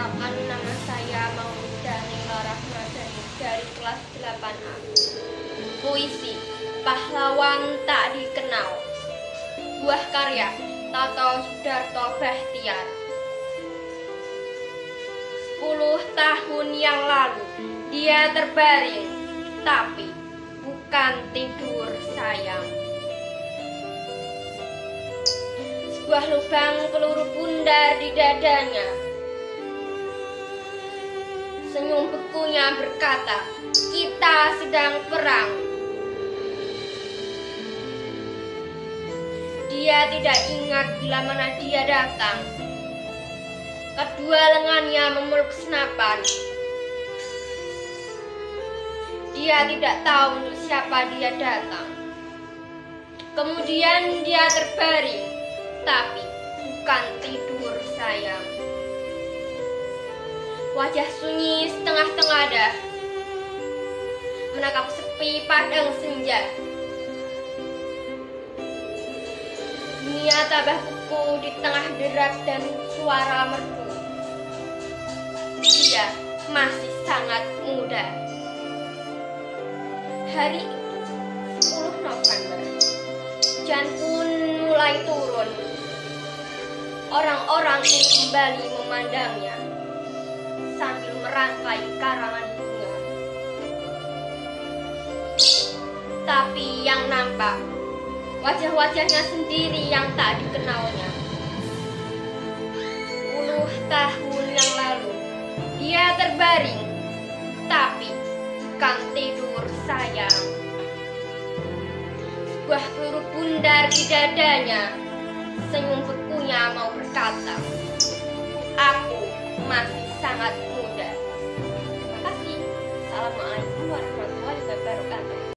Perkenalkan nama saya Mauda Nila Rahmadani dari kelas 8A. Puisi Pahlawan Tak Dikenal. Buah karya Tato Sudarto Bahtiar. 10 tahun yang lalu dia terbaring, tapi bukan tidur sayang. Sebuah lubang peluru bundar di dadanya. Senyum bekunya berkata, kita sedang perang. Dia tidak ingat bila mana dia datang. Kedua lengannya memeluk senapan. Dia tidak tahu untuk siapa dia datang. Kemudian dia terbaring, tapi Wajah sunyi setengah tengadah, menangkap sepi padang senja. Dunia tabah kuku di tengah derak dan suara merdu. Dia masih sangat muda. Hari 10 November, hujan pun mulai turun. Orang-orang ini kembali memandangnya merangkai karangan bunga. Tapi yang nampak wajah-wajahnya sendiri yang tak dikenalnya. Puluh tahun yang lalu, dia terbaring, tapi bukan tidur sayang. Sebuah peluru bundar di dadanya, senyum bekunya mau berkata, Aku masih sangat